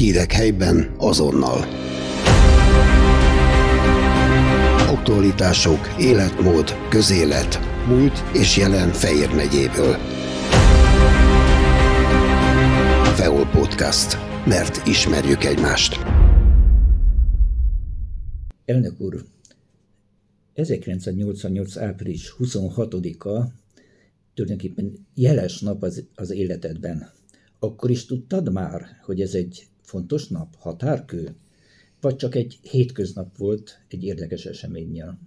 Hírek helyben azonnal. Aktualitások, életmód, közélet, múlt és jelen Fejér megyéből. Feol Podcast. Mert ismerjük egymást. Elnök úr, 1988. április 26-a tulajdonképpen jeles nap az, az életedben. Akkor is tudtad már, hogy ez egy fontos nap, határkő? Vagy csak egy hétköznap volt egy érdekes eseménnyel?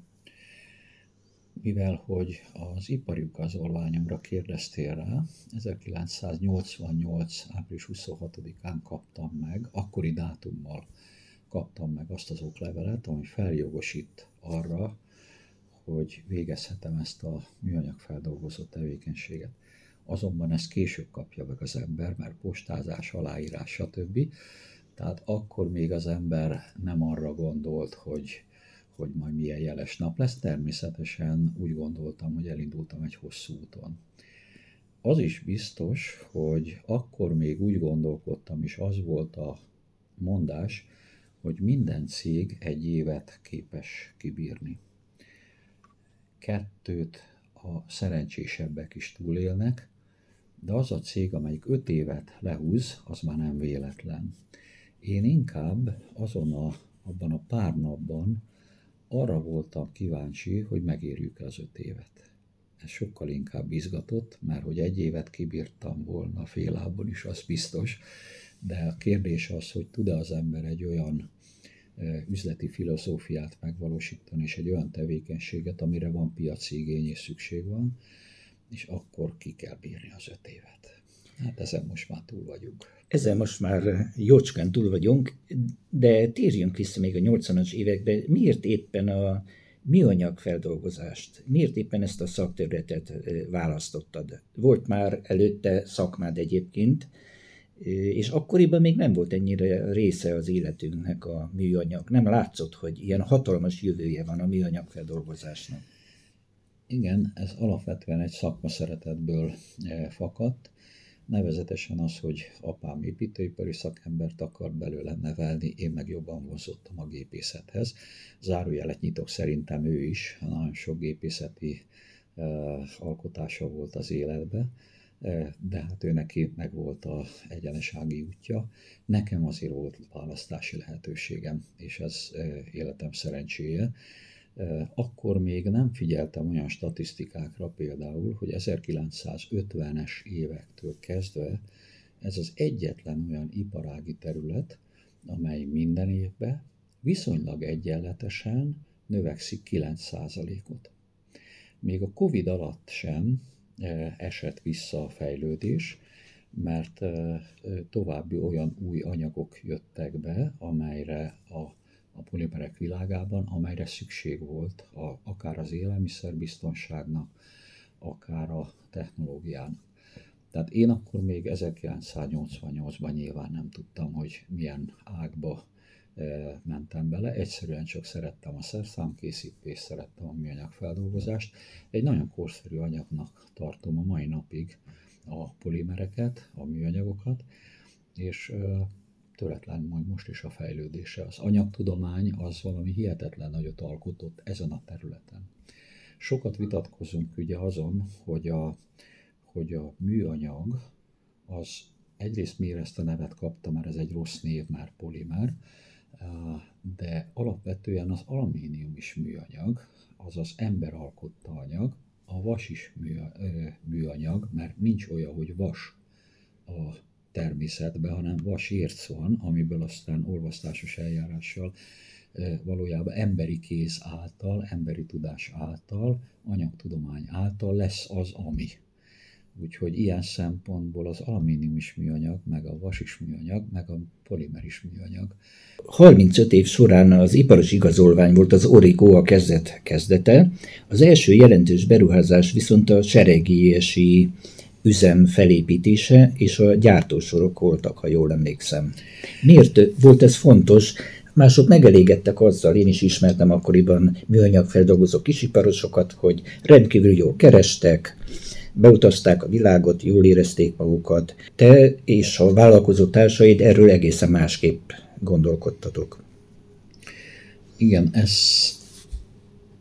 Mivel, hogy az ipari igazolványomra kérdeztél rá, 1988. április 26-án kaptam meg, akkori dátummal kaptam meg azt az oklevelet, ami feljogosít arra, hogy végezhetem ezt a műanyag feldolgozó tevékenységet. Azonban ezt később kapja meg az ember, mert postázás, aláírás, stb. Tehát akkor még az ember nem arra gondolt, hogy, hogy majd milyen jeles nap lesz. Természetesen úgy gondoltam, hogy elindultam egy hosszú úton. Az is biztos, hogy akkor még úgy gondolkodtam, és az volt a mondás, hogy minden cég egy évet képes kibírni kettőt a szerencsésebbek is túlélnek, de az a cég, amelyik öt évet lehúz, az már nem véletlen. Én inkább azon a, abban a pár napban arra voltam kíváncsi, hogy megérjük az öt évet. Ez sokkal inkább izgatott, mert hogy egy évet kibírtam volna félában is, az biztos, de a kérdés az, hogy tud-e az ember egy olyan üzleti filozófiát megvalósítani, és egy olyan tevékenységet, amire van piaci igény és szükség van, és akkor ki kell bírni az öt évet. Hát ezen most már túl vagyunk. Ezen most már jócskán túl vagyunk, de térjünk vissza még a 80-as évekbe. Miért éppen a műanyag feldolgozást, miért éppen ezt a szakterületet választottad? Volt már előtte szakmád egyébként, és akkoriban még nem volt ennyire része az életünknek a műanyag. Nem látszott, hogy ilyen hatalmas jövője van a műanyag feldolgozásnak. Igen, ez alapvetően egy szakma szeretetből eh, fakadt, nevezetesen az, hogy apám építőipari szakembert akar belőle nevelni, én meg jobban vonzottam a gépészethez. Zárójelet nyitok, szerintem ő is, nagyon sok gépészeti uh, alkotása volt az életben, de hát ő neki meg volt a egyenesági útja. Nekem azért volt választási lehetőségem, és ez életem szerencséje. Akkor még nem figyeltem olyan statisztikákra például, hogy 1950-es évektől kezdve ez az egyetlen olyan iparági terület, amely minden évben viszonylag egyenletesen növekszik 9%-ot. Még a Covid alatt sem esett vissza a fejlődés, mert további olyan új anyagok jöttek be, amelyre a, a polimerek világában, amelyre szükség volt, a, akár az élelmiszerbiztonságnak, akár a technológiának. Tehát én akkor még 1988-ban nyilván nem tudtam, hogy milyen ágba mentem bele. Egyszerűen csak szerettem a szerszámkészítést, szerettem a műanyag feldolgozást. Egy nagyon korszerű anyagnak tartom a mai napig a polimereket, a műanyagokat, és töretlen majd most is a fejlődése. Az anyagtudomány az valami hihetetlen nagyot alkotott ezen a területen. Sokat vitatkozunk ugye azon, hogy a, hogy a műanyag az egyrészt miért ezt a nevet kapta, mert ez egy rossz név, már polimer, de alapvetően az alumínium is műanyag, azaz ember alkotta anyag, a vas is műanyag, mert nincs olyan, hogy vas a természetben, hanem vasérc van, amiből aztán olvasztásos eljárással valójában emberi kéz által, emberi tudás által, anyagtudomány által lesz az, ami. Úgyhogy ilyen szempontból az alumínium is műanyag, meg a vas is műanyag, meg a polimer is műanyag. 35 év során az iparos igazolvány volt az Origo a kezdet kezdete. Az első jelentős beruházás viszont a seregiesi üzem felépítése és a gyártósorok voltak, ha jól emlékszem. Miért volt ez fontos? Mások megelégedtek azzal, én is ismertem akkoriban műanyagfeldolgozó kisiparosokat, hogy rendkívül jól kerestek, beutazták a világot, jól érezték magukat. Te és a vállalkozó társaid erről egészen másképp gondolkodtatok. Igen, ez,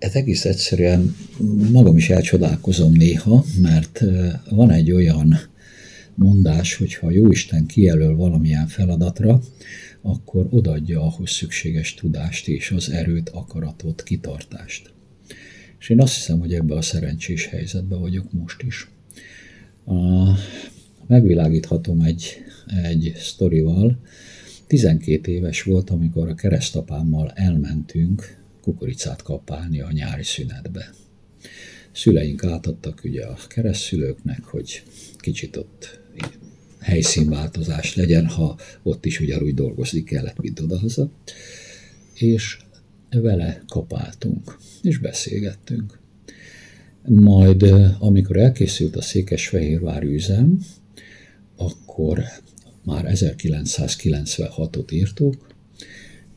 ez egész egyszerűen magam is elcsodálkozom néha, mert van egy olyan mondás, hogy ha Jóisten kijelöl valamilyen feladatra, akkor odaadja ahhoz szükséges tudást és az erőt, akaratot, kitartást. És én azt hiszem, hogy ebben a szerencsés helyzetben vagyok most is. A, megvilágíthatom egy, egy sztorival. 12 éves volt, amikor a keresztapámmal elmentünk kukoricát kapálni a nyári szünetbe. Szüleink átadtak ugye a keresztszülőknek, hogy kicsit ott helyszínváltozás legyen, ha ott is ugyanúgy dolgozni kellett, mint odahaza. És vele kapáltunk, és beszélgettünk. Majd, amikor elkészült a Székesfehérvári üzem, akkor már 1996-ot írtuk,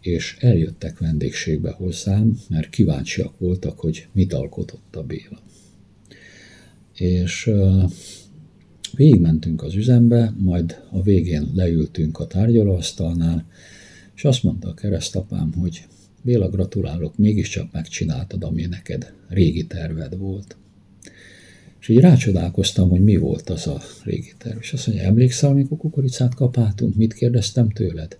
és eljöttek vendégségbe hozzám, mert kíváncsiak voltak, hogy mit alkotott a Béla. És végigmentünk az üzembe, majd a végén leültünk a tárgyalóasztalnál, és azt mondta a keresztapám, hogy Béla, gratulálok, mégiscsak megcsináltad, ami neked régi terved volt. És így rácsodálkoztam, hogy mi volt az a régi terv. És azt mondja, emlékszel, amikor kukoricát kapáltunk, mit kérdeztem tőled?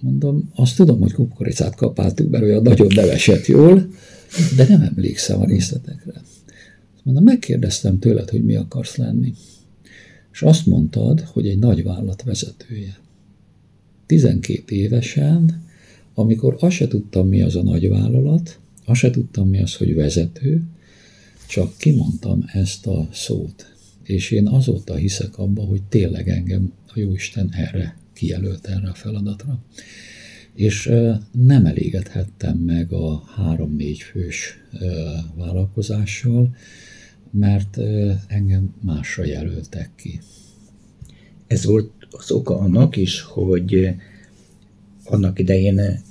Mondom, azt tudom, hogy kukoricát kapáltunk, mert olyan nagyon nevesett jól, de nem emlékszem a részletekre. Mondom, megkérdeztem tőled, hogy mi akarsz lenni. És azt mondtad, hogy egy nagy vállalat vezetője. 12 évesen amikor azt se tudtam, mi az a nagyvállalat, azt se tudtam, mi az, hogy vezető, csak kimondtam ezt a szót. És én azóta hiszek abba, hogy tényleg engem a Jóisten erre kijelölt erre a feladatra. És nem elégedhettem meg a három-négy fős vállalkozással, mert engem másra jelöltek ki. Ez volt az oka annak is, hogy annak idején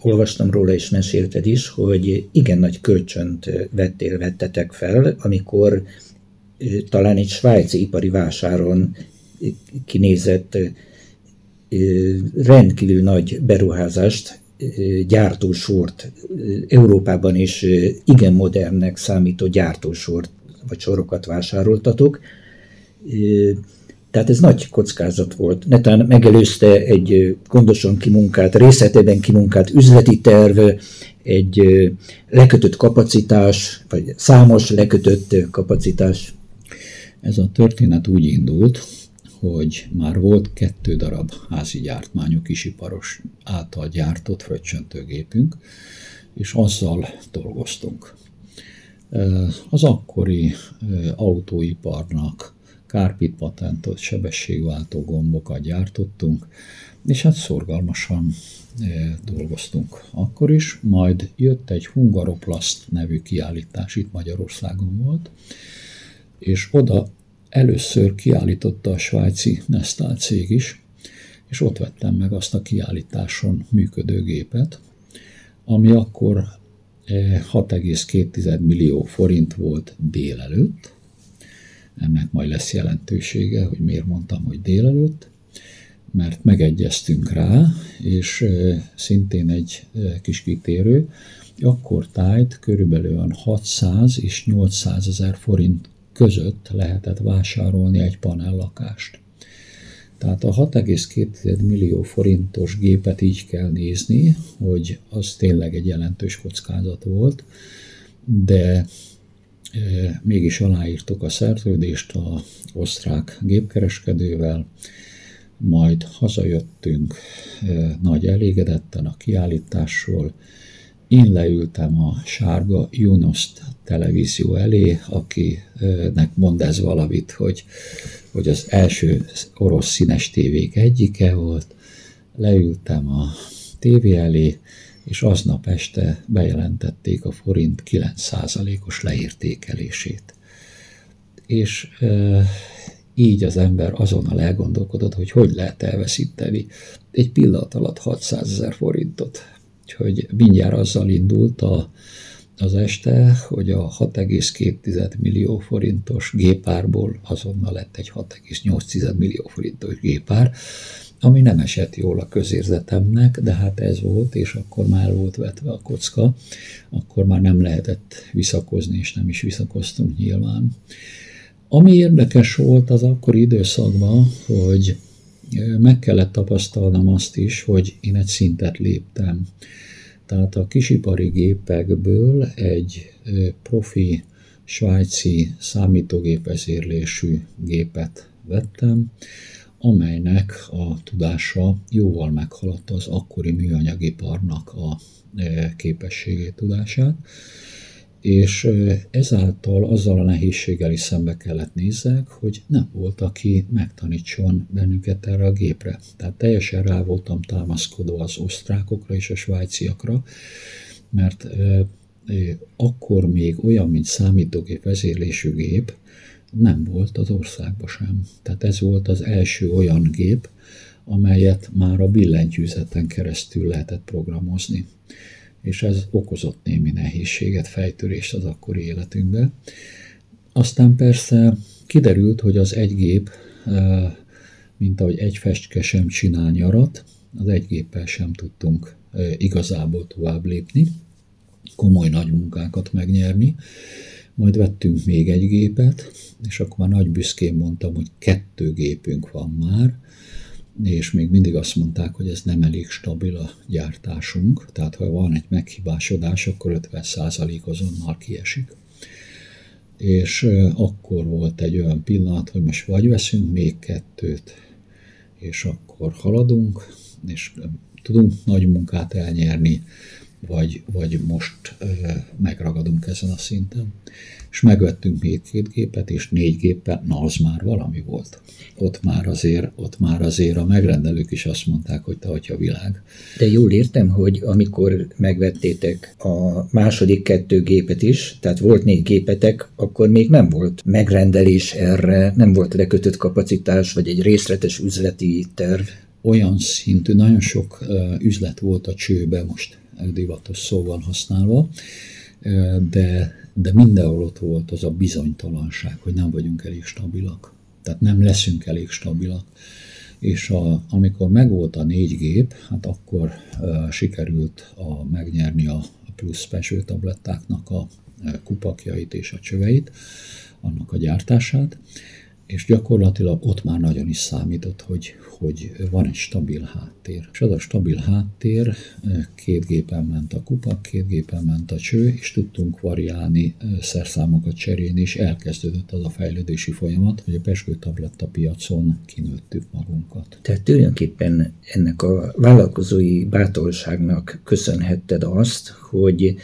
olvastam róla és mesélted is, hogy igen nagy kölcsönt vettél, vettetek fel, amikor talán egy svájci ipari vásáron kinézett rendkívül nagy beruházást, gyártósort, Európában is igen modernnek számító gyártósort vagy sorokat vásároltatok, tehát ez nagy kockázat volt. Netán megelőzte egy gondosan kimunkált, részletében kimunkált üzleti terv, egy lekötött kapacitás, vagy számos lekötött kapacitás. Ez a történet úgy indult, hogy már volt kettő darab házi gyártmányú kisiparos által gyártott fröccsöntőgépünk, és azzal dolgoztunk. Az akkori autóiparnak kárpit patentot, sebességváltó gombokat gyártottunk, és hát szorgalmasan dolgoztunk akkor is, majd jött egy Hungaroplast nevű kiállítás, itt Magyarországon volt, és oda először kiállította a svájci Nestál cég is, és ott vettem meg azt a kiállításon működő gépet, ami akkor 6,2 e, millió forint volt délelőtt, ennek majd lesz jelentősége, hogy miért mondtam, hogy délelőtt, mert megegyeztünk rá, és szintén egy kis kitérő, akkor tájt körülbelül 600 és 800 ezer forint között lehetett vásárolni egy panellakást. Tehát a 6,2 millió forintos gépet így kell nézni, hogy az tényleg egy jelentős kockázat volt, de mégis aláírtuk a szerződést a osztrák gépkereskedővel, majd hazajöttünk nagy elégedetten a kiállításról. Én leültem a sárga Junost televízió elé, akinek mond ez valamit, hogy, hogy az első orosz színes tévék egyike volt. Leültem a tévé elé, és aznap este bejelentették a forint 9%-os leértékelését. És e, így az ember azonnal elgondolkodott, hogy hogy lehet elveszíteni egy pillanat alatt 600 ezer forintot. Úgyhogy mindjárt azzal indult a, az este, hogy a 6,2 millió forintos gépárból azonnal lett egy 6,8 millió forintos gépár, ami nem esett jól a közérzetemnek, de hát ez volt, és akkor már volt vetve a kocka, akkor már nem lehetett visszakozni, és nem is visszakoztunk nyilván. Ami érdekes volt az akkori időszakban, hogy meg kellett tapasztalnom azt is, hogy én egy szintet léptem. Tehát a kisipari gépekből egy profi svájci számítógépezérlésű gépet vettem, amelynek a tudása jóval meghaladta az akkori műanyagiparnak a képességét, tudását és ezáltal azzal a nehézséggel is szembe kellett nézzek, hogy nem volt, aki megtanítson bennünket erre a gépre. Tehát teljesen rá voltam támaszkodva az osztrákokra és a svájciakra, mert akkor még olyan, mint számítógép vezérlésű gép, nem volt az országban sem. Tehát ez volt az első olyan gép, amelyet már a billentyűzeten keresztül lehetett programozni és ez okozott némi nehézséget, fejtörést az akkori életünkbe. Aztán persze kiderült, hogy az egy gép, mint ahogy egy festke sem csinál nyarat, az egy géppel sem tudtunk igazából tovább lépni, komoly nagy munkákat megnyerni. Majd vettünk még egy gépet, és akkor már nagy büszkén mondtam, hogy kettő gépünk van már, és még mindig azt mondták, hogy ez nem elég stabil a gyártásunk, tehát ha van egy meghibásodás, akkor 50% azonnal kiesik. És akkor volt egy olyan pillanat, hogy most vagy veszünk még kettőt, és akkor haladunk, és tudunk nagy munkát elnyerni, vagy, vagy most ö, megragadunk ezen a szinten. És megvettünk még két gépet, és négy géppel, na az már valami volt. Ott már azért, ott már azért a megrendelők is azt mondták, hogy te a világ. De jól értem, hogy amikor megvettétek a második kettő gépet is, tehát volt négy gépetek, akkor még nem volt megrendelés erre, nem volt lekötött kapacitás, vagy egy részletes üzleti terv. Olyan szintű, nagyon sok üzlet volt a csőbe most divatos szóval használva, de, de mindenhol ott volt az a bizonytalanság, hogy nem vagyunk elég stabilak. Tehát nem leszünk elég stabilak. És a, amikor megvolt a négy gép, hát akkor uh, sikerült a, megnyerni a, a plusz special tablettáknak a kupakjait és a csöveit, annak a gyártását, és gyakorlatilag ott már nagyon is számított, hogy, hogy van egy stabil háttér. És az a stabil háttér, két gépen ment a kupak, két gépen ment a cső, és tudtunk variálni, szerszámokat cserélni, és elkezdődött az a fejlődési folyamat, hogy a peskő tabletta piacon kinőttük magunkat. Tehát tulajdonképpen ennek a vállalkozói bátorságnak köszönhetted azt, hogy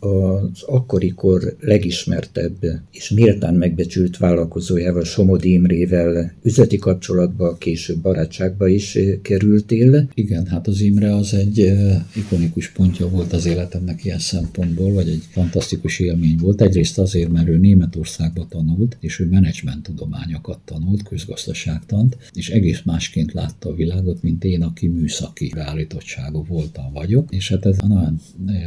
az akkorikor legismertebb és méltán megbecsült vállalkozójával, Somodi Imrével üzleti kapcsolatba, később barátságba is kerültél. Igen, hát az Imre az egy ikonikus pontja volt az életemnek ilyen szempontból, vagy egy fantasztikus élmény volt. Egyrészt azért, mert ő Németországba tanult, és ő menedzsment tudományokat tanult, közgazdaságtant, és egész másként látta a világot, mint én, aki műszaki beállítottságú voltam vagyok, és hát ez nagyon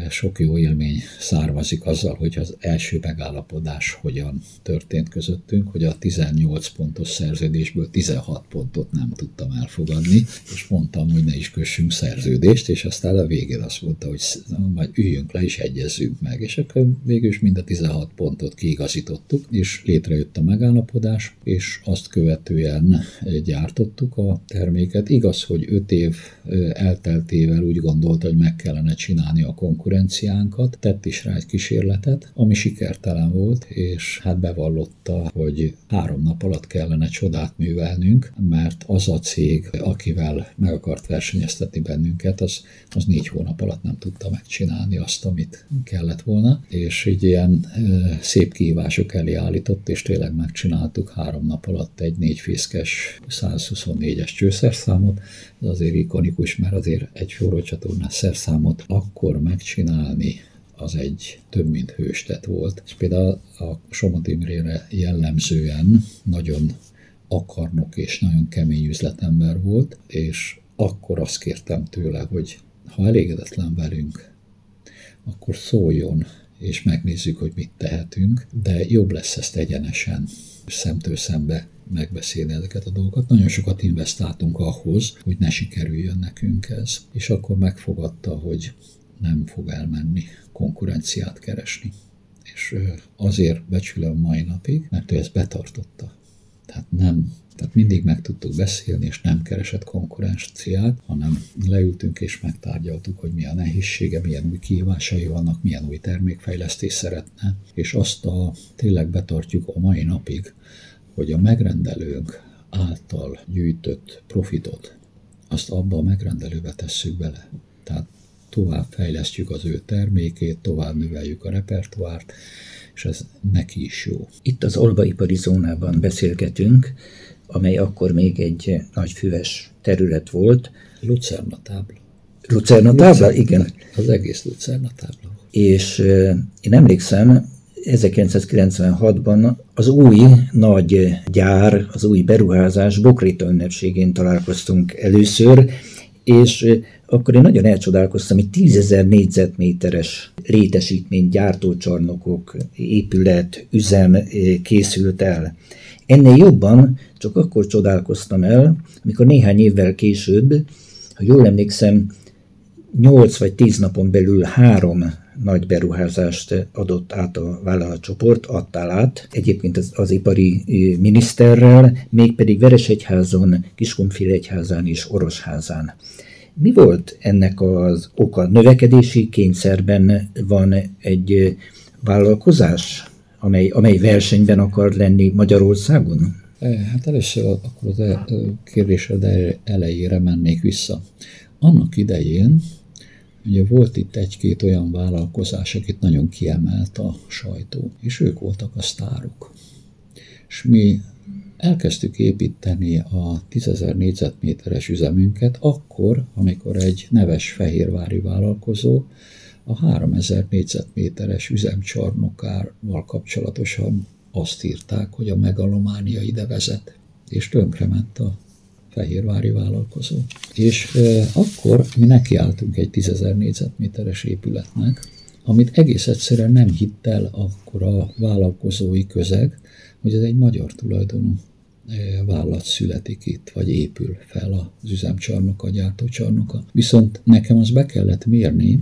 sok jó élmény származik azzal, hogy az első megállapodás hogyan történt közöttünk, hogy a 18 pontos szerződésből 16 pontot nem tudtam elfogadni, és mondtam, hogy ne is kössünk szerződést, és aztán a végén azt mondta, hogy majd üljünk le és egyezzünk meg, és akkor végül is mind a 16 pontot kiigazítottuk, és létrejött a megállapodás, és azt követően gyártottuk a terméket. Igaz, hogy 5 év elteltével úgy gondolta, hogy meg kellene csinálni a konkurenciánkat, tett is rá egy kísérletet, ami sikertelen volt, és hát bevallotta, hogy három nap alatt kellene csodát művelnünk, mert az a cég, akivel meg akart versenyeztetni bennünket, az, az négy hónap alatt nem tudta megcsinálni azt, amit kellett volna, és így ilyen szép kihívások elé állított, és tényleg megcsináltuk három nap alatt egy négyfészkes 124-es csőszerszámot, ez azért ikonikus, mert azért egy forrócsatornás szerszámot akkor megcsinálni az egy több mint hőstet volt. És például a Somot Imrére jellemzően nagyon akarnok és nagyon kemény üzletember volt, és akkor azt kértem tőle, hogy ha elégedetlen velünk, akkor szóljon, és megnézzük, hogy mit tehetünk, de jobb lesz ezt egyenesen szemtől szembe megbeszélni ezeket a dolgokat. Nagyon sokat investáltunk ahhoz, hogy ne sikerüljön nekünk ez. És akkor megfogadta, hogy nem fog elmenni konkurenciát keresni. És azért becsülöm mai napig, mert ő ezt betartotta. Tehát nem tehát mindig meg tudtuk beszélni, és nem keresett konkurenciát, hanem leültünk és megtárgyaltuk, hogy mi a nehézsége, milyen új kihívásai vannak, milyen új termékfejlesztés szeretne, és azt a, tényleg betartjuk a mai napig, hogy a megrendelőnk által gyűjtött profitot, azt abba a megrendelőbe tesszük bele. Tehát tovább fejlesztjük az ő termékét, tovább növeljük a repertoárt, és ez neki is jó. Itt az olvaipari zónában beszélgetünk, amely akkor még egy nagy füves terület volt. Lucerna tábla. Lucerna tábla, igen. Az egész Lucerna tábla. És én emlékszem, 1996-ban az új nagy gyár, az új beruházás Bokrita ünnepségén találkoztunk először, és akkor én nagyon elcsodálkoztam, hogy tízezer négyzetméteres létesítmény, gyártócsarnokok, épület, üzem készült el. Ennél jobban csak akkor csodálkoztam el, amikor néhány évvel később, ha jól emlékszem, 8 vagy 10 napon belül három nagy beruházást adott át a vállalatcsoport, adtál át, egyébként az, az ipari miniszterrel, mégpedig Veresegyházon, Kiskunfélegyházán és Orosházán. Mi volt ennek az oka? Növekedési kényszerben van egy vállalkozás, amely, amely versenyben akar lenni Magyarországon? Hát először akkor az e, kérdésed elejére mennék vissza. Annak idején ugye volt itt egy-két olyan vállalkozás, akit nagyon kiemelt a sajtó, és ők voltak a sztárok. És mi elkezdtük építeni a 10.000 négyzetméteres üzemünket akkor, amikor egy neves fehérvári vállalkozó a 3000 négyzetméteres üzemcsarnokával kapcsolatosan azt írták, hogy a megalománia ide vezet, és tönkrement a fehérvári vállalkozó. És akkor mi nekiálltunk egy 10.000 négyzetméteres épületnek, amit egész egyszerűen nem hitt el akkor a vállalkozói közeg, hogy ez egy magyar tulajdonú vállalat születik itt, vagy épül fel az üzemcsarnoka, a gyártócsarnoka. Viszont nekem az be kellett mérni,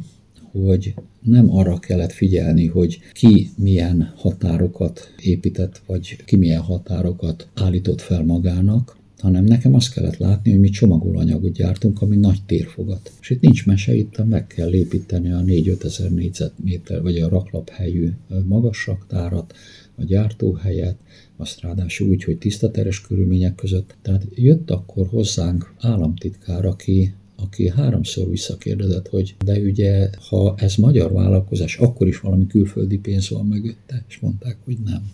hogy nem arra kellett figyelni, hogy ki milyen határokat épített, vagy ki milyen határokat állított fel magának, hanem nekem azt kellett látni, hogy mi csomagolóanyagot gyártunk, ami nagy térfogat. És itt nincs mese, itt meg kell építeni a 4-5 ezer négyzetméter, vagy a raklaphelyű magas raktárat, a gyártóhelyet, azt ráadásul úgy, hogy tisztateres körülmények között. Tehát jött akkor hozzánk államtitkár, aki aki háromszor visszakérdezett, hogy de ugye, ha ez magyar vállalkozás, akkor is valami külföldi pénz van mögötte, és mondták, hogy nem.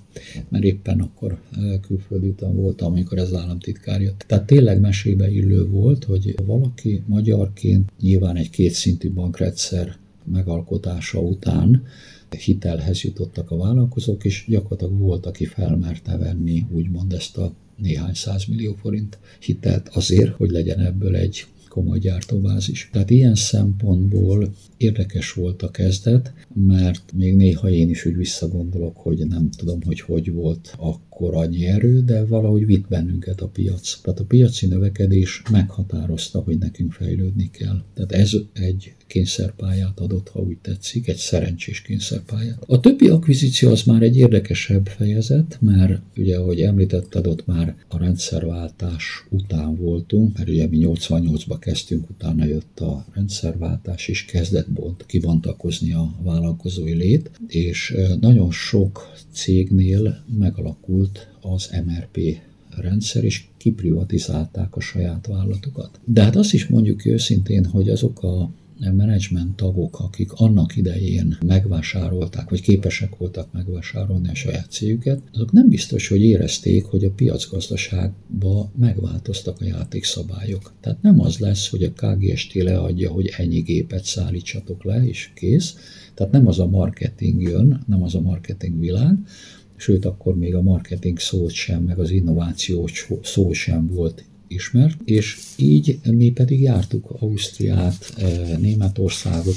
Mert éppen akkor külföldi utam voltam, amikor ez államtitkár jött. Tehát tényleg mesébe illő volt, hogy valaki magyarként nyilván egy kétszintű bankrendszer megalkotása után hitelhez jutottak a vállalkozók, és gyakorlatilag volt, aki felmerte venni úgymond ezt a néhány millió forint hitelt azért, hogy legyen ebből egy komoly gyártóbázis. Tehát ilyen szempontból érdekes volt a kezdet, mert még néha én is úgy visszagondolok, hogy nem tudom, hogy hogy volt akkor annyi erő, de valahogy vitt bennünket a piac. Tehát a piaci növekedés meghatározta, hogy nekünk fejlődni kell. Tehát ez egy kényszerpályát adott, ha úgy tetszik, egy szerencsés kényszerpályát. A többi akvizíció az már egy érdekesebb fejezet, mert ugye, ahogy említetted, ott már a rendszerváltás után voltunk, mert ugye mi 88-ba kezdtünk, utána jött a rendszerváltás, és kezdett bont, kibontakozni a vállalkozói lét, és nagyon sok cégnél megalakult az MRP rendszer, és kiprivatizálták a saját vállalatokat. De hát azt is mondjuk őszintén, hogy azok a menedzsment tagok, akik annak idején megvásárolták, vagy képesek voltak megvásárolni a saját cégüket, azok nem biztos, hogy érezték, hogy a piacgazdaságban megváltoztak a játékszabályok. Tehát nem az lesz, hogy a KGST leadja, hogy ennyi gépet szállítsatok le, és kész. Tehát nem az a marketing jön, nem az a marketing világ, sőt akkor még a marketing szó sem, meg az innováció szó sem volt ismert, és így mi pedig jártuk Ausztriát, Németországot,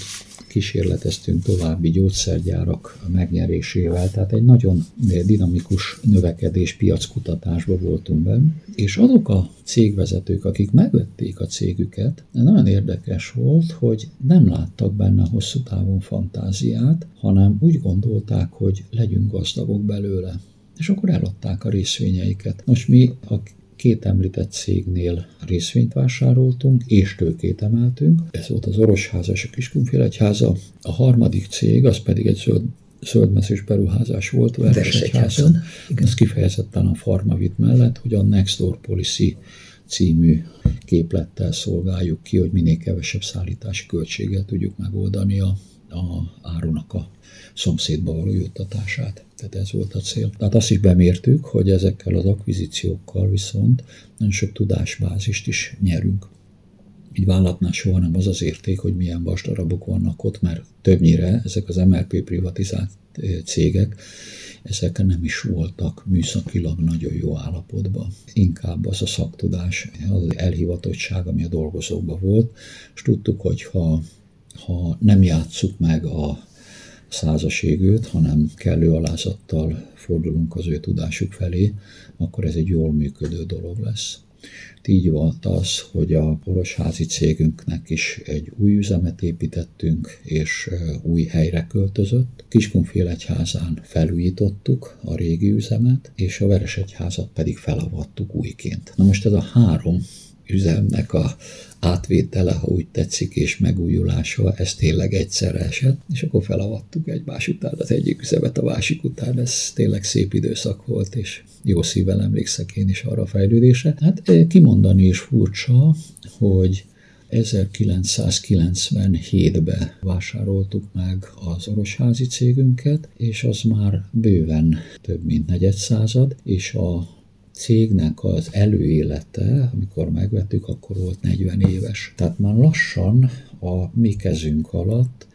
kísérleteztünk további gyógyszergyárak megnyerésével, tehát egy nagyon dinamikus növekedés piackutatásban voltunk benne, és azok a cégvezetők, akik megvették a cégüket, nagyon érdekes volt, hogy nem láttak benne hosszú távon fantáziát, hanem úgy gondolták, hogy legyünk gazdagok belőle. És akkor eladták a részvényeiket. Most mi a két említett cégnél részvényt vásároltunk, és tőkét emeltünk. Ez volt az Orosháza és a Kiskunfél egyháza. A harmadik cég, az pedig egy zöld zöldmezős beruházás volt Veresegyházon. Ez kifejezetten a Farmavit mellett, hogy a Next Door Policy című képlettel szolgáljuk ki, hogy minél kevesebb szállítási költséggel tudjuk megoldani a, a árunak a szomszédba való juttatását. Tehát ez volt a cél. Tehát azt is bemértük, hogy ezekkel az akvizíciókkal viszont nagyon sok tudásbázist is nyerünk. Egy vállalatnál soha nem az az érték, hogy milyen vasdarabok vannak ott, mert többnyire ezek az MLP privatizált cégek, ezek nem is voltak műszakilag nagyon jó állapotban. Inkább az a szaktudás, az elhivatottság, ami a dolgozókban volt, és tudtuk, hogy ha, ha nem játsszuk meg a százas égőt, hanem kellő alázattal fordulunk az ő tudásuk felé, akkor ez egy jól működő dolog lesz. Így volt az, hogy a porosházi cégünknek is egy új üzemet építettünk, és új helyre költözött. Kiskunfélegyházán felújítottuk a régi üzemet, és a Veresegyházat pedig felavattuk újként. Na most ez a három üzemnek a átvétele, ha úgy tetszik, és megújulása, ez tényleg egyszerre esett, és akkor felavattuk egymás után az egyik üzemet a másik után, ez tényleg szép időszak volt, és jó szívvel emlékszek én is arra a fejlődésre. Hát kimondani is furcsa, hogy 1997-ben vásároltuk meg az orosházi cégünket, és az már bőven több mint negyed század, és a cégnek az előélete, amikor megvettük, akkor volt 40 éves. Tehát már lassan a mi kezünk alatt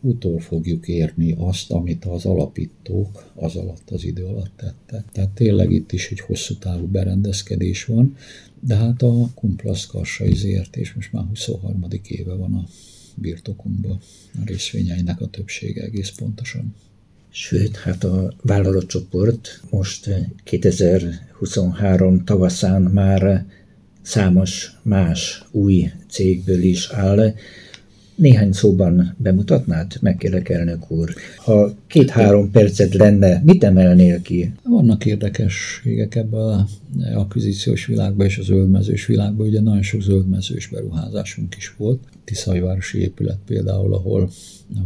utol fogjuk érni azt, amit az alapítók az alatt az idő alatt tettek. Tehát tényleg itt is egy hosszú távú berendezkedés van, de hát a Kumplasz Karsai ZRT, és most már 23. éve van a birtokunkban a részvényeinek a többsége egész pontosan. Sőt, hát a vállalatcsoport most 2023 tavaszán már számos más új cégből is áll. Néhány szóban bemutatnád? Megkérlek, elnök úr. Ha két-három percet lenne, mit emelnél ki? Vannak érdekességek ebben a akvizíciós világban és a zöldmezős világban. Ugye nagyon sok zöldmezős beruházásunk is volt. Tiszajvárosi épület például, ahol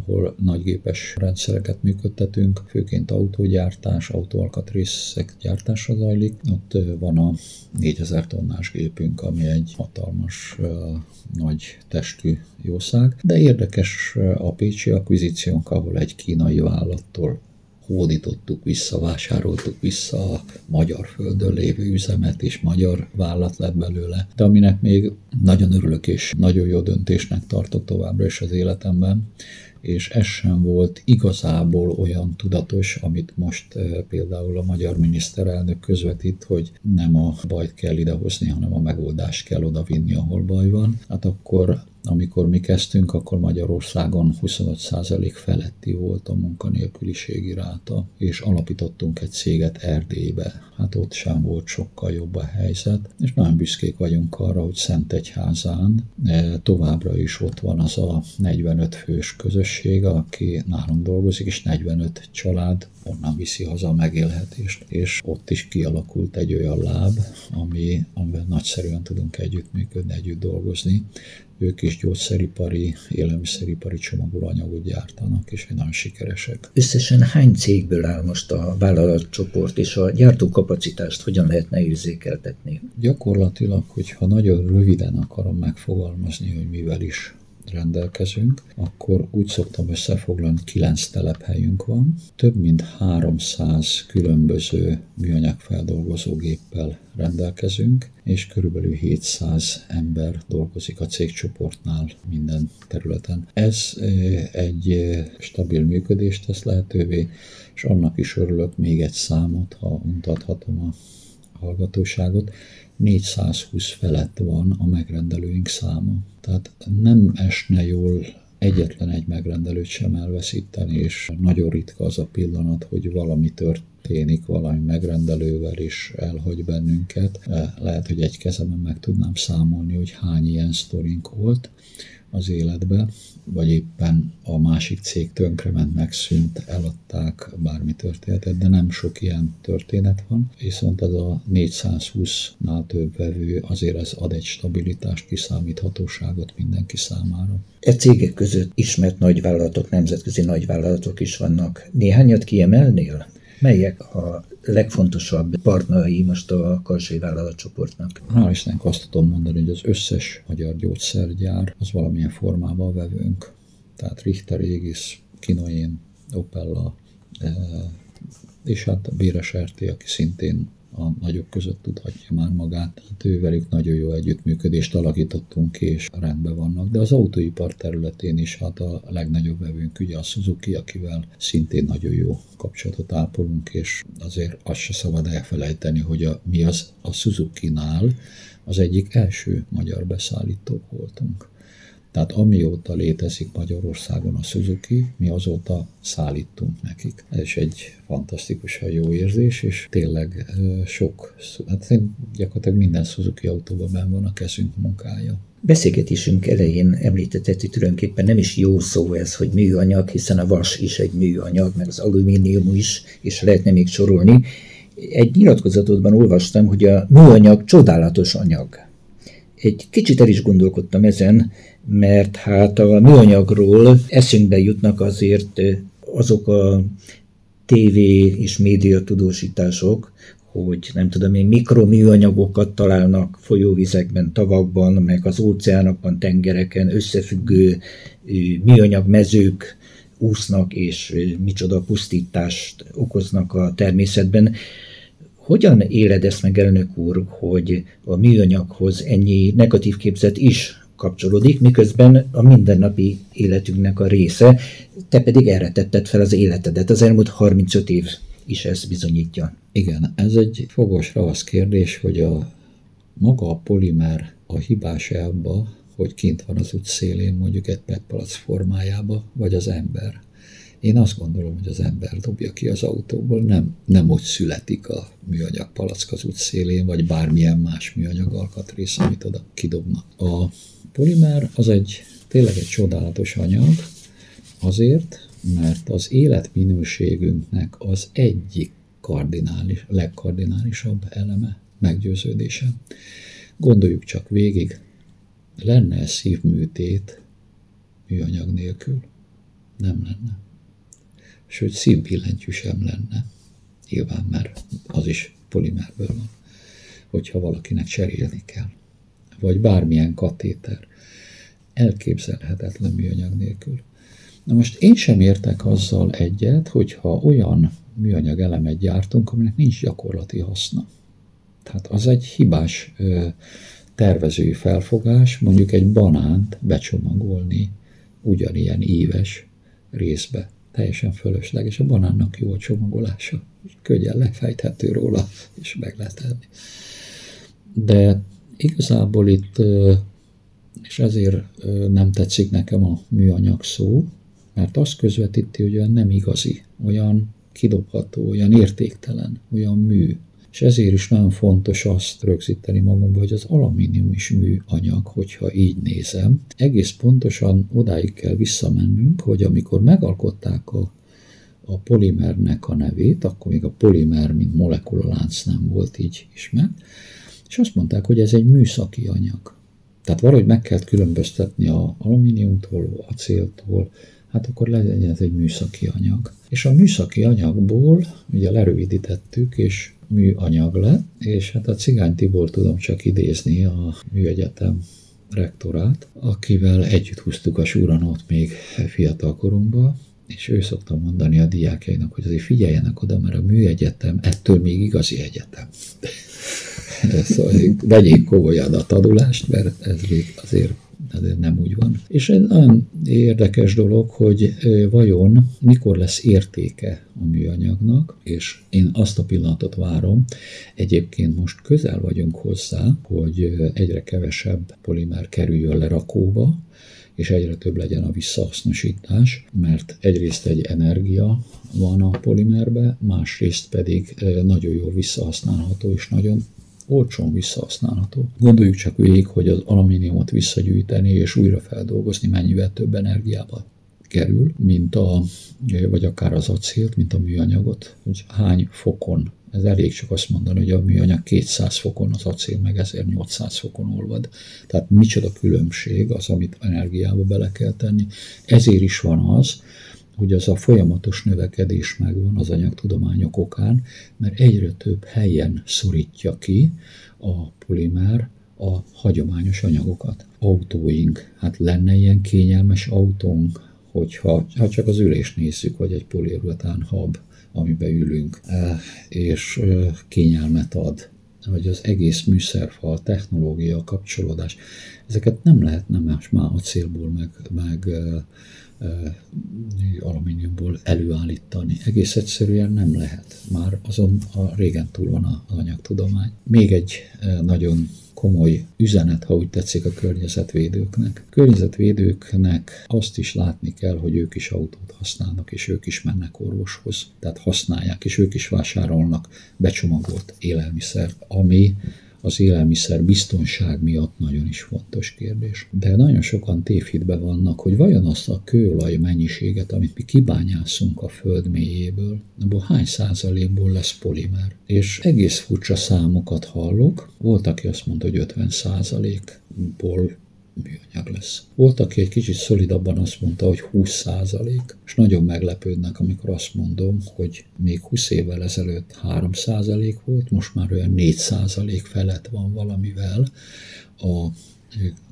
ahol nagygépes rendszereket működtetünk, főként autógyártás, autóalkatrészek gyártása zajlik. Ott van a 4000 tonnás gépünk, ami egy hatalmas, nagy testű jószág, de érdekes a pécsi akvizíciónk, ahol egy kínai vállattól hódítottuk vissza, vásároltuk vissza a magyar földön lévő üzemet, és magyar vállat lett belőle. De aminek még nagyon örülök, és nagyon jó döntésnek tartok továbbra is az életemben, és ez sem volt igazából olyan tudatos, amit most eh, például a magyar miniszterelnök közvetít, hogy nem a bajt kell idehozni, hanem a megoldást kell odavinni, ahol baj van. Hát akkor amikor mi kezdtünk, akkor Magyarországon 25% feletti volt a munkanélküliségi ráta, és alapítottunk egy céget Erdélybe. Hát ott sem volt sokkal jobb a helyzet, és nagyon büszkék vagyunk arra, hogy Szentegyházán e, továbbra is ott van az a 45 fős közösség, aki nálunk dolgozik, és 45 család onnan viszi haza a megélhetést, és ott is kialakult egy olyan láb, ami, amivel nagyszerűen tudunk együttműködni, együtt dolgozni, ők is gyógyszeripari, élelmiszeripari csomagolóanyagot gyártanak, és nagyon sikeresek. Összesen hány cégből áll most a vállalatcsoport, és a gyártókapacitást hogyan lehetne érzékeltetni? Gyakorlatilag, hogyha nagyon röviden akarom megfogalmazni, hogy mivel is rendelkezünk, akkor úgy szoktam összefoglalni, kilenc telephelyünk van, több mint 300 különböző műanyagfeldolgozó géppel rendelkezünk, és körülbelül 700 ember dolgozik a cégcsoportnál minden területen. Ez egy stabil működést tesz lehetővé, és annak is örülök még egy számot, ha mutathatom a hallgatóságot. 420 felett van a megrendelőink száma. Tehát nem esne jól egyetlen egy megrendelőt sem elveszíteni, és nagyon ritka az a pillanat, hogy valami történik valami megrendelővel, és elhagy bennünket. Lehet, hogy egy kezemen meg tudnám számolni, hogy hány ilyen sztorink volt az életbe, vagy éppen a másik cég tönkrement, megszűnt, eladták, bármi történetet, de nem sok ilyen történet van. Viszont az a 420-nál több vevő azért ez ad egy stabilitást, kiszámíthatóságot mindenki számára. E cégek között ismert nagyvállalatok, nemzetközi nagyvállalatok is vannak. Néhányat kiemelnél? Melyek a legfontosabb partnerai most a Karzsai vállalatcsoportnak? Hál' Istennek azt tudom mondani, hogy az összes magyar gyógyszergyár az valamilyen formában vevőnk. Tehát Richter, Égis, Kinoén, Opella, eh, és hát a Béres RT, aki szintén a nagyok között tudhatja már magát. Tehát ővelük nagyon jó együttműködést alakítottunk ki, és rendben vannak. De az autóipar területén is hát a legnagyobb vevőnk ugye a Suzuki, akivel szintén nagyon jó kapcsolatot ápolunk, és azért azt se szabad elfelejteni, hogy a, mi az a Suzuki-nál az egyik első magyar beszállító voltunk. Tehát amióta létezik Magyarországon a Suzuki, mi azóta szállítunk nekik. Ez egy fantasztikusan jó érzés, és tényleg sok, hát gyakorlatilag minden Suzuki autóban benn van a kezünk munkája. Beszélgetésünk elején említetted, hogy tulajdonképpen nem is jó szó ez, hogy műanyag, hiszen a vas is egy műanyag, meg az alumínium is, és lehetne még sorolni. Egy nyilatkozatodban olvastam, hogy a műanyag csodálatos anyag. Egy kicsit el is gondolkodtam ezen, mert hát a műanyagról eszünkbe jutnak azért azok a TV és média tudósítások, hogy nem tudom én, mikroműanyagokat találnak folyóvizekben, tavakban, meg az óceánokban, tengereken, összefüggő műanyag mezők úsznak, és micsoda pusztítást okoznak a természetben. Hogyan éled ezt meg, elnök úr, hogy a műanyaghoz ennyi negatív képzet is kapcsolódik, miközben a mindennapi életünknek a része, te pedig erre tetted fel az életedet. Az elmúlt 35 év is ezt bizonyítja. Igen, ez egy fogos ravasz kérdés, hogy a maga a polimer a hibás abba, hogy kint van az út szélén mondjuk egy petpalac formájába, vagy az ember. Én azt gondolom, hogy az ember dobja ki az autóból, nem, nem úgy születik a műanyag palack az út szélén, vagy bármilyen más műanyag alkatrész, amit oda kidobnak. A polimer az egy tényleg egy csodálatos anyag, azért, mert az életminőségünknek az egyik kardinális, legkardinálisabb eleme, meggyőződése. Gondoljuk csak végig, lenne szívműtét műanyag nélkül? Nem lenne. Sőt, szívbillentyű sem lenne. Nyilván, mert az is polimerből van, hogyha valakinek cserélni kell. Vagy bármilyen katéter elképzelhetetlen műanyag nélkül. Na most én sem értek azzal egyet, hogyha olyan műanyag elemet gyártunk, aminek nincs gyakorlati haszna. Tehát az egy hibás tervezői felfogás, mondjuk egy banánt becsomagolni ugyanilyen éves részbe. Teljesen fölösleges. A banánnak jó a csomagolása. Könnyen lefejthető róla, és meg lehet enni. De igazából itt és ezért nem tetszik nekem a műanyag szó, mert azt közvetíti, hogy olyan nem igazi, olyan kidobható, olyan értéktelen, olyan mű. És ezért is nagyon fontos azt rögzíteni magunkba, hogy az alumínium is műanyag, hogyha így nézem. Egész pontosan odáig kell visszamennünk, hogy amikor megalkották a, a polimernek a nevét, akkor még a polimer, mint molekulalánc nem volt így ismert, és azt mondták, hogy ez egy műszaki anyag. Tehát valahogy meg kell különböztetni a alumíniumtól, acéltól, hát akkor legyen ez egy műszaki anyag. És a műszaki anyagból ugye lerövidítettük, és műanyag lett, és hát a Cigány Tibor tudom csak idézni a műegyetem rektorát, akivel együtt húztuk a súranót még fiatal korunkban, és ő szokta mondani a diákjainak, hogy azért figyeljenek oda, mert a műegyetem ettől még igazi egyetem. szóval vegyék komolyan a tanulást, mert ez még azért de nem úgy van. És egy nagyon érdekes dolog, hogy vajon mikor lesz értéke a műanyagnak, és én azt a pillanatot várom, egyébként most közel vagyunk hozzá, hogy egyre kevesebb polimer kerüljön lerakóba, és egyre több legyen a visszahasznosítás, mert egyrészt egy energia van a polimerbe, másrészt pedig nagyon jól visszahasználható és nagyon olcsón visszahasználható. Gondoljuk csak végig, hogy az alumíniumot visszagyűjteni és újra feldolgozni mennyivel több energiába kerül, mint a, vagy akár az acélt, mint a műanyagot, hogy hány fokon ez elég csak azt mondani, hogy a műanyag 200 fokon, az acél meg 1800 fokon olvad. Tehát micsoda különbség az, amit energiába bele kell tenni. Ezért is van az, hogy az a folyamatos növekedés megvan az anyagtudományok okán, mert egyre több helyen szorítja ki a polimer a hagyományos anyagokat. Autóink, hát lenne ilyen kényelmes autónk, hogyha ha csak az ülést nézzük, hogy egy poliuretán hab, amiben ülünk, és kényelmet ad, vagy az egész műszerfal, technológia, kapcsolódás, ezeket nem lehetne más már acélból, meg, meg eh, alumíniumból előállítani. Egész egyszerűen nem lehet. Már azon a régen túl van az anyagtudomány. Még egy nagyon komoly üzenet, ha úgy tetszik a környezetvédőknek. A környezetvédőknek azt is látni kell, hogy ők is autót használnak, és ők is mennek orvoshoz. Tehát használják, és ők is vásárolnak becsomagolt élelmiszert, ami az élelmiszer biztonság miatt nagyon is fontos kérdés. De nagyon sokan tévhitbe vannak, hogy vajon azt a kőolaj mennyiséget, amit mi kibányászunk a föld mélyéből, abból hány százalékból lesz polimer. És egész furcsa számokat hallok. Volt, aki azt mondta, hogy 50 százalékból műanyag lesz. Volt, aki egy kicsit szolidabban azt mondta, hogy 20 százalék, és nagyon meglepődnek, amikor azt mondom, hogy még 20 évvel ezelőtt 3 százalék volt, most már olyan 4 százalék felett van valamivel a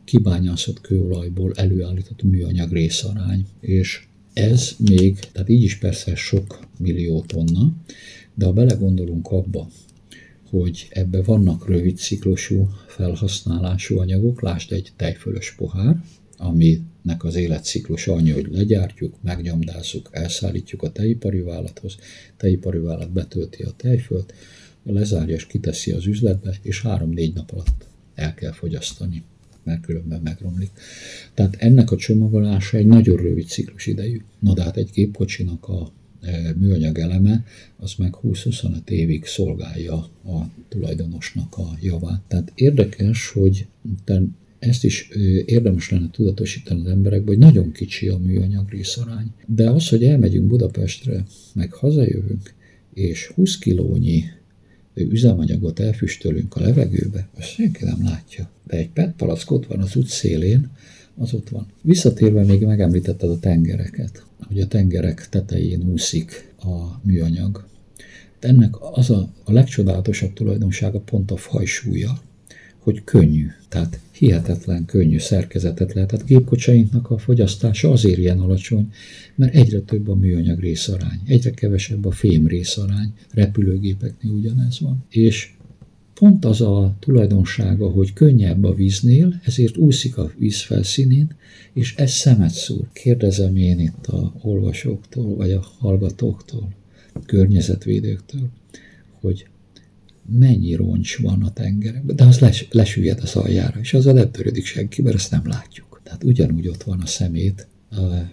kibányászott kőolajból előállított műanyag részarány, és ez még, tehát így is persze sok millió tonna, de ha belegondolunk abba, hogy ebbe vannak rövid ciklusú felhasználású anyagok, lásd egy tejfölös pohár, aminek az életciklus annyi, hogy legyártjuk, megnyomdázzuk, elszállítjuk a tejipari vállalathoz, tejipari vállalat betölti a tejfölt, lezárja és kiteszi az üzletbe, és három-négy nap alatt el kell fogyasztani, mert különben megromlik. Tehát ennek a csomagolása egy nagyon rövid ciklus idejű. Na de hát egy gépkocsinak a műanyag eleme, az meg 20-25 évig szolgálja a tulajdonosnak a javát. Tehát érdekes, hogy ezt is érdemes lenne tudatosítani az emberekbe, hogy nagyon kicsi a műanyag részarány. De az, hogy elmegyünk Budapestre, meg hazajövünk, és 20 kilónyi üzemanyagot elfüstölünk a levegőbe, azt senki nem látja. De egy PET palack ott van az út szélén, az ott van. Visszatérve még megemlítetted a tengereket, hogy a tengerek tetején úszik a műanyag. De ennek az a, a legcsodálatosabb tulajdonsága pont a fajsúlya, hogy könnyű, tehát hihetetlen könnyű szerkezetet lehet. Tehát gépkocsainknak a fogyasztása azért ilyen alacsony, mert egyre több a műanyag részarány, egyre kevesebb a fém részarány, repülőgépeknél ugyanez van. És pont az a tulajdonsága, hogy könnyebb a víznél, ezért úszik a víz felszínén, és ez szemet szúr. Kérdezem én itt a olvasóktól, vagy a hallgatóktól, a környezetvédőktől, hogy mennyi roncs van a tengerekben, de az les, lesüllyed az aljára, és azzal nem törődik senki, mert ezt nem látjuk. Tehát ugyanúgy ott van a szemét,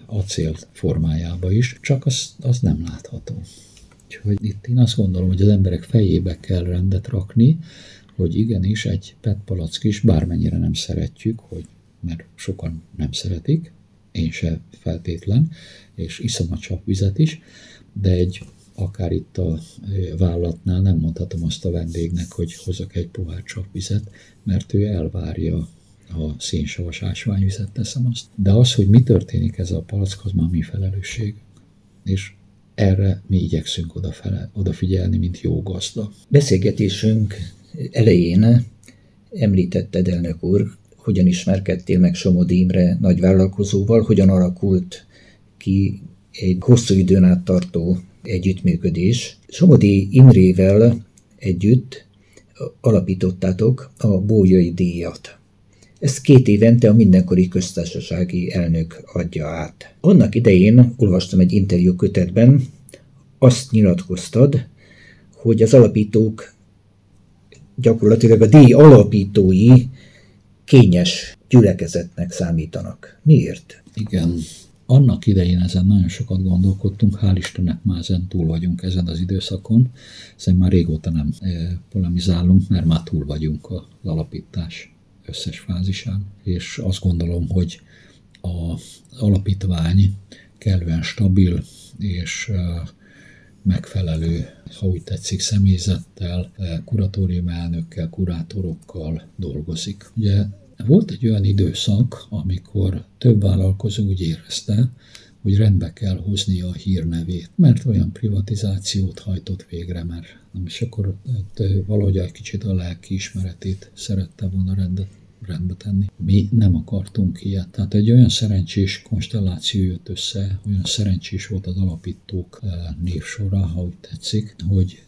acél formájába is, csak az, az nem látható. Úgyhogy itt én azt gondolom, hogy az emberek fejébe kell rendet rakni, hogy igenis egy PET palack is, bármennyire nem szeretjük, hogy, mert sokan nem szeretik, én se feltétlen, és iszom a csapvizet is, de egy akár itt a vállatnál nem mondhatom azt a vendégnek, hogy hozok egy pohár csapvizet, mert ő elvárja a szénsavas ásványvizet, teszem azt. De az, hogy mi történik ez a palack, az már mi felelősség. És erre mi igyekszünk odafele, odafigyelni, mint jó gazda. Beszélgetésünk elején említetted, elnök úr, hogyan ismerkedtél meg Somodi Imre nagyvállalkozóval, hogyan alakult ki egy hosszú időn át tartó együttműködés. Somodi Imrével együtt alapítottátok a Bójai díjat. Ezt két évente a mindenkori köztársasági elnök adja át. Annak idején olvastam egy interjú kötetben, azt nyilatkoztad, hogy az alapítók gyakorlatilag a díj alapítói kényes gyülekezetnek számítanak. Miért? Igen, annak idején ezen nagyon sokat gondolkodtunk, hál' Istennek már ezen túl vagyunk ezen az időszakon, ezen már régóta nem e, polemizálunk, mert már túl vagyunk az alapítás összes fázisán, és azt gondolom, hogy az alapítvány kellően stabil és megfelelő, ha úgy tetszik, személyzettel, kuratórium elnökkel, kurátorokkal dolgozik. Ugye volt egy olyan időszak, amikor több vállalkozó úgy érezte, hogy rendbe kell hozni a hírnevét, mert olyan privatizációt hajtott végre, nem, és akkor hát, valahogy egy kicsit a lelki ismeretét szerette volna rendet, rendbe tenni. Mi nem akartunk ilyet. Tehát egy olyan szerencsés konstelláció jött össze, olyan szerencsés volt az alapítók névsora, ha úgy tetszik, hogy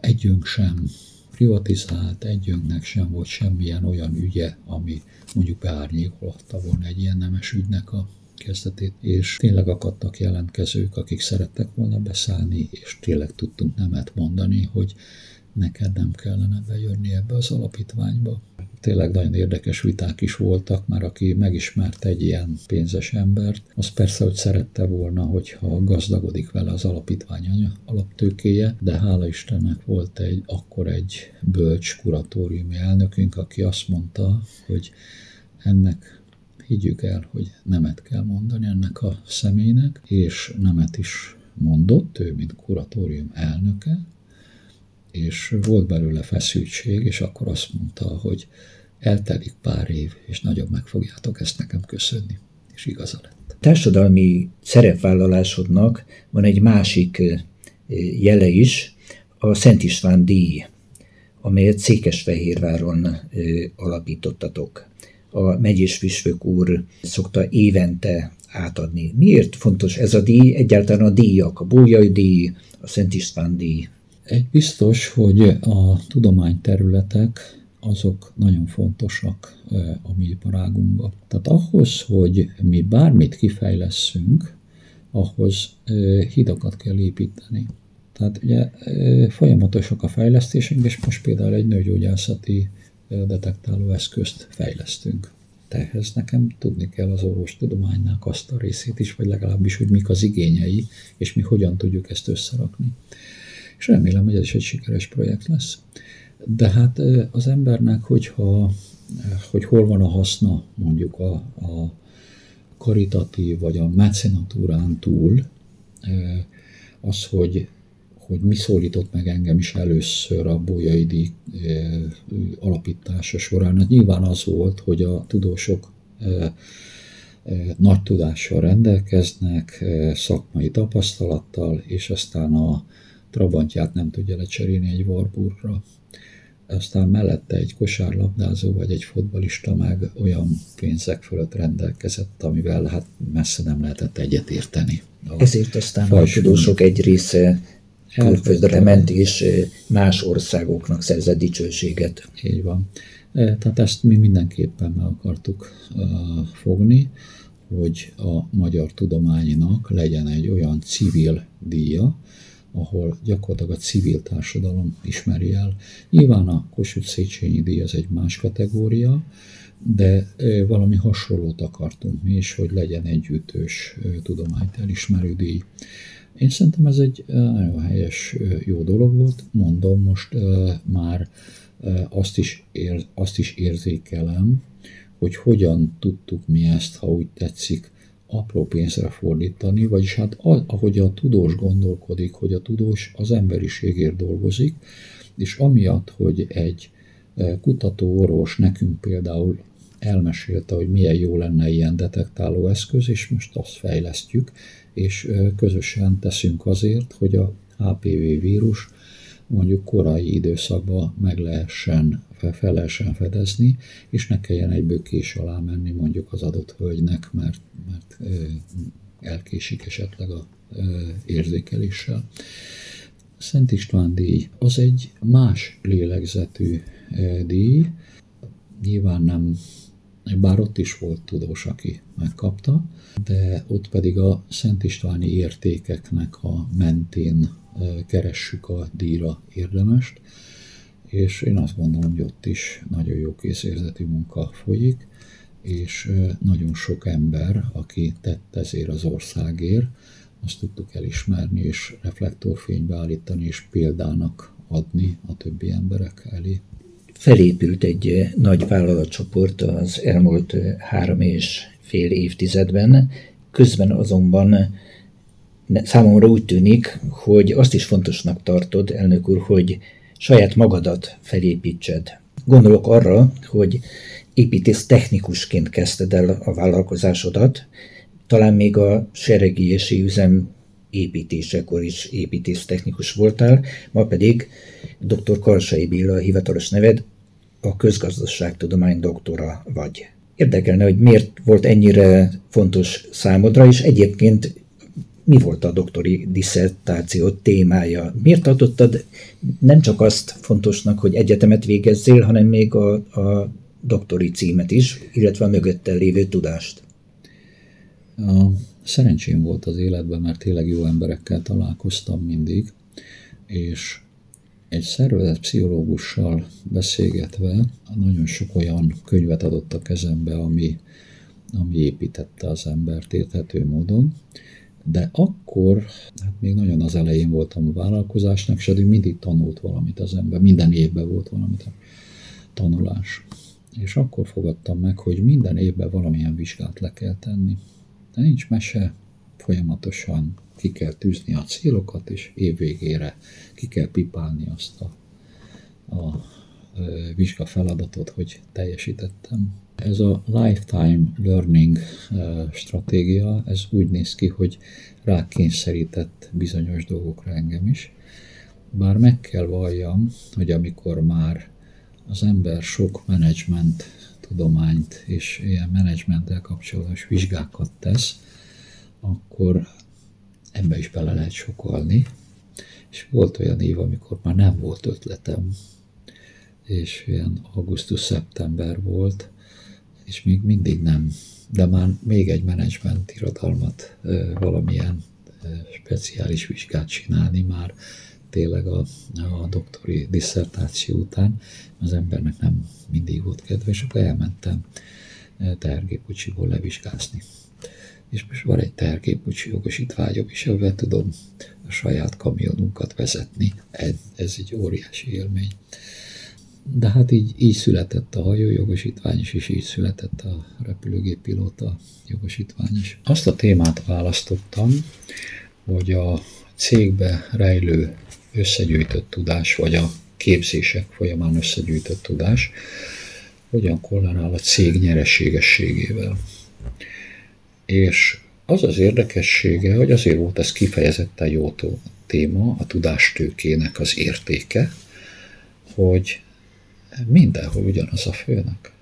együnk sem privatizált, együnknek sem volt semmilyen olyan ügye, ami mondjuk beárnyékolhatta volna egy ilyen nemes ügynek a kezdetét, és tényleg akadtak jelentkezők, akik szerettek volna beszállni, és tényleg tudtunk nemet mondani, hogy neked nem kellene bejönni ebbe az alapítványba. Tényleg nagyon érdekes viták is voltak, már aki megismert egy ilyen pénzes embert, az persze, hogy szerette volna, hogyha gazdagodik vele az alapítvány alaptőkéje, de hála Istennek volt egy, akkor egy bölcs kuratóriumi elnökünk, aki azt mondta, hogy ennek higgyük el, hogy nemet kell mondani ennek a személynek, és nemet is mondott, ő, mint kuratórium elnöke, és volt belőle feszültség, és akkor azt mondta, hogy eltelik pár év, és nagyon meg fogjátok ezt nekem köszönni. És igaza lett. Társadalmi szerepvállalásodnak van egy másik jele is, a Szent István díj, amelyet Székesfehérváron alapítottatok. A megyés Püspök úr szokta évente átadni. Miért fontos ez a díj? Egyáltalán a díjak, a Bójai díj, a Szent István díj. Egy biztos, hogy a tudományterületek azok nagyon fontosak a mi iparágunkban. Tehát ahhoz, hogy mi bármit kifejleszünk, ahhoz hidakat kell építeni. Tehát ugye folyamatosak a fejlesztésünk, és most például egy nőgyógyászati detektáló eszközt fejlesztünk. Ehhez nekem tudni kell az orvostudománynak azt a részét is, vagy legalábbis, hogy mik az igényei, és mi hogyan tudjuk ezt összerakni és remélem, hogy ez is egy sikeres projekt lesz. De hát az embernek, hogyha, hogy hol van a haszna mondjuk a, a karitatív vagy a mecenatúrán túl, az, hogy, hogy mi szólított meg engem is először a Bolyai alapítása során. Hát nyilván az volt, hogy a tudósok nagy tudással rendelkeznek, szakmai tapasztalattal, és aztán a, Trabantját nem tudja lecserélni egy Warburgra. Aztán mellette egy kosárlabdázó vagy egy fotbalista meg olyan pénzek fölött rendelkezett, amivel hát messze nem lehetett egyetérteni. Ezért aztán a tudósok egy része külföldre ment, és más országoknak szerzett dicsőséget. Így van. Tehát ezt mi mindenképpen meg akartuk fogni, hogy a magyar tudománynak legyen egy olyan civil díja, ahol gyakorlatilag a civil társadalom ismeri el. Nyilván a Kossuth Széchenyi díj az egy más kategória, de valami hasonlót akartunk mi is, hogy legyen egy ütős tudományt elismerő díj. Én szerintem ez egy nagyon helyes, jó dolog volt. Mondom, most már azt is, ér, azt is érzékelem, hogy hogyan tudtuk mi ezt, ha úgy tetszik, apró pénzre fordítani, vagyis hát ahogy a tudós gondolkodik, hogy a tudós az emberiségért dolgozik, és amiatt, hogy egy kutató orvos nekünk például elmesélte, hogy milyen jó lenne ilyen detektáló eszköz, és most azt fejlesztjük, és közösen teszünk azért, hogy a HPV vírus mondjuk korai időszakban meg lehessen, fel lehessen fedezni, és ne kelljen egy bökés alá menni mondjuk az adott hölgynek, mert, mert elkésik esetleg a érzékeléssel. Szent István díj az egy más lélegzetű díj, nyilván nem bár ott is volt tudós, aki megkapta, de ott pedig a Szent Istváni értékeknek a mentén keressük a díjra érdemest, és én azt gondolom, hogy ott is nagyon jó készérzeti munka folyik, és nagyon sok ember, aki tett ezért az országért, azt tudtuk elismerni, és reflektorfénybe állítani, és példának adni a többi emberek elé. Felépült egy nagy vállalatcsoport az elmúlt három és fél évtizedben, közben azonban számomra úgy tűnik, hogy azt is fontosnak tartod, elnök úr, hogy saját magadat felépítsed. Gondolok arra, hogy építész technikusként kezdted el a vállalkozásodat, talán még a seregélyesi üzem építésekor is építész technikus voltál, ma pedig dr. Karsai Béla a hivatalos neved, a közgazdaságtudomány doktora vagy. Érdekelne, hogy miért volt ennyire fontos számodra, és egyébként mi volt a doktori diszertáció témája? Miért tartottad nem csak azt fontosnak, hogy egyetemet végezzél, hanem még a, a doktori címet is, illetve a mögöttel lévő tudást? Szerencsém volt az életben, mert tényleg jó emberekkel találkoztam mindig, és egy szervezet pszichológussal beszélgetve nagyon sok olyan könyvet adott a kezembe, ami, ami építette az embert érthető módon, de akkor, hát még nagyon az elején voltam a vállalkozásnak, és addig mindig tanult valamit az ember, minden évben volt valamit a tanulás. És akkor fogadtam meg, hogy minden évben valamilyen vizsgát le kell tenni. De nincs mese, folyamatosan ki kell tűzni a célokat, és évvégére ki kell pipálni azt a, a vizsga feladatot, hogy teljesítettem. Ez a lifetime learning stratégia, ez úgy néz ki, hogy rákényszerített bizonyos dolgokra engem is. Bár meg kell valljam, hogy amikor már az ember sok menedzsment tudományt és ilyen menedzsmenttel kapcsolatos vizsgákat tesz, akkor ebbe is bele lehet sokalni. És volt olyan év, amikor már nem volt ötletem, és ilyen augusztus-szeptember volt, és még mindig nem, de már még egy menedzsment irodalmat, valamilyen speciális vizsgát csinálni már tényleg a, a doktori disszertáció után, az embernek nem mindig volt kedve, és akkor elmentem tehergépkocsiból levizsgázni. És most van egy tehergépkocsi jogosítványom, és ebben tudom a saját kamionunkat vezetni. Ez, ez egy óriási élmény. De hát így, így született a hajójogosítvány is, és így született a repülőgépilóta jogosítvány is. Azt a témát választottam, hogy a cégbe rejlő összegyűjtött tudás, vagy a képzések folyamán összegyűjtött tudás, hogyan korrelál a cég nyereségességével. És az az érdekessége, hogy azért volt ez kifejezetten jó téma, a tudástőkének az értéke, hogy mindenhol ugyanaz a főnök.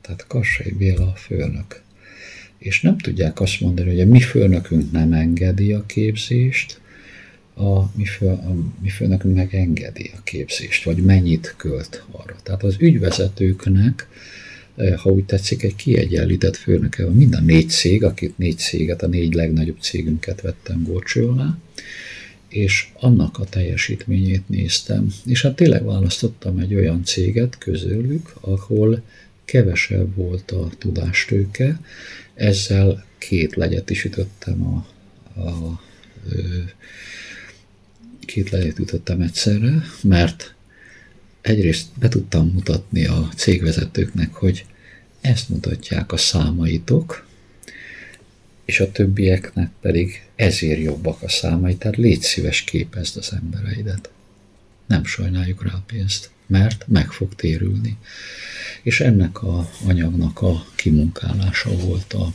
Tehát Kassai Béla a főnök. És nem tudják azt mondani, hogy a mi főnökünk nem engedi a képzést, a mi, fő, a mi főnökünk meg engedi a képzést, vagy mennyit költ arra. Tehát az ügyvezetőknek, eh, ha úgy tetszik, egy kiegyenlített főnöke van. Mind a négy cég, akit négy céget, a négy legnagyobb cégünket vettem górcső és annak a teljesítményét néztem. És hát tényleg választottam egy olyan céget közülük, ahol kevesebb volt a tudástőke, ezzel két legyet is ütöttem a, a, a két legyet ütöttem egyszerre, mert egyrészt be tudtam mutatni a cégvezetőknek, hogy ezt mutatják a számaitok, és a többieknek pedig ezért jobbak a számai, tehát légy szíves képezd az embereidet. Nem sajnáljuk rá a pénzt, mert meg fog térülni. És ennek a anyagnak a kimunkálása volt a,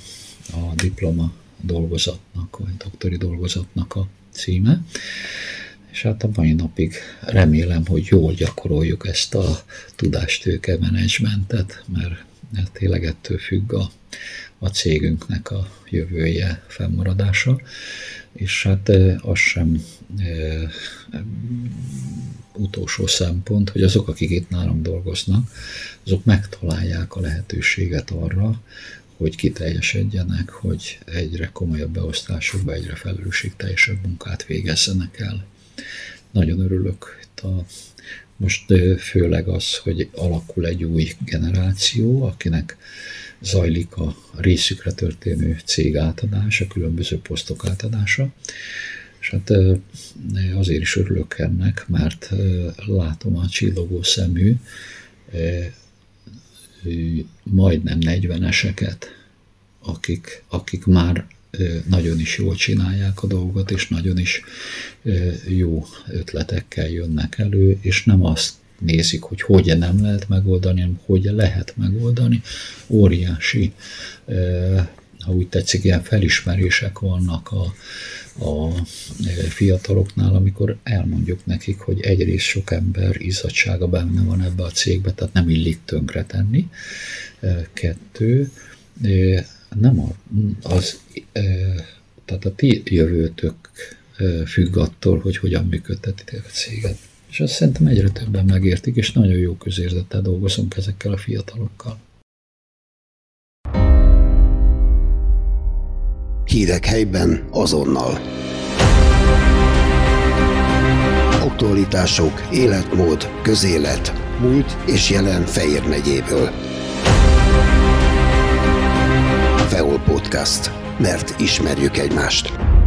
a diploma dolgozatnak, vagy doktori dolgozatnak a címe. És hát a mai napig remélem, hogy jól gyakoroljuk ezt a tudástőke menedzsmentet, mert, mert tényleg ettől függ a, a cégünknek a jövője, fennmaradása. és hát az sem utolsó szempont, hogy azok, akik itt nálam dolgoznak, azok megtalálják a lehetőséget arra, hogy kiteljesedjenek, hogy egyre komolyabb beosztásokba, egyre felelősségteljesebb munkát végezzenek el. Nagyon örülök a most főleg az, hogy alakul egy új generáció, akinek zajlik a részükre történő cég átadás, a különböző posztok átadása. És hát azért is örülök ennek, mert látom a csillogó szemű, majdnem 40-eseket, akik, akik már nagyon is jól csinálják a dolgot, és nagyon is jó ötletekkel jönnek elő, és nem azt nézik, hogy hogy nem lehet megoldani, hanem hogy lehet megoldani. Óriási, ha úgy tetszik, ilyen felismerések vannak a, a fiataloknál, amikor elmondjuk nekik, hogy egyrészt sok ember izzadsága benne van ebbe a cégbe, tehát nem illik tönkre tenni. Kettő, nem az, tehát a ti jövőtök függ attól, hogy hogyan működtetitek a céget. És azt szerintem egyre többen megértik, és nagyon jó közérzettel dolgozunk ezekkel a fiatalokkal. Hírek helyben azonnal. Aktualitások, életmód, közélet, múlt és jelen Fejér megyéből. Feol Podcast. Mert ismerjük egymást.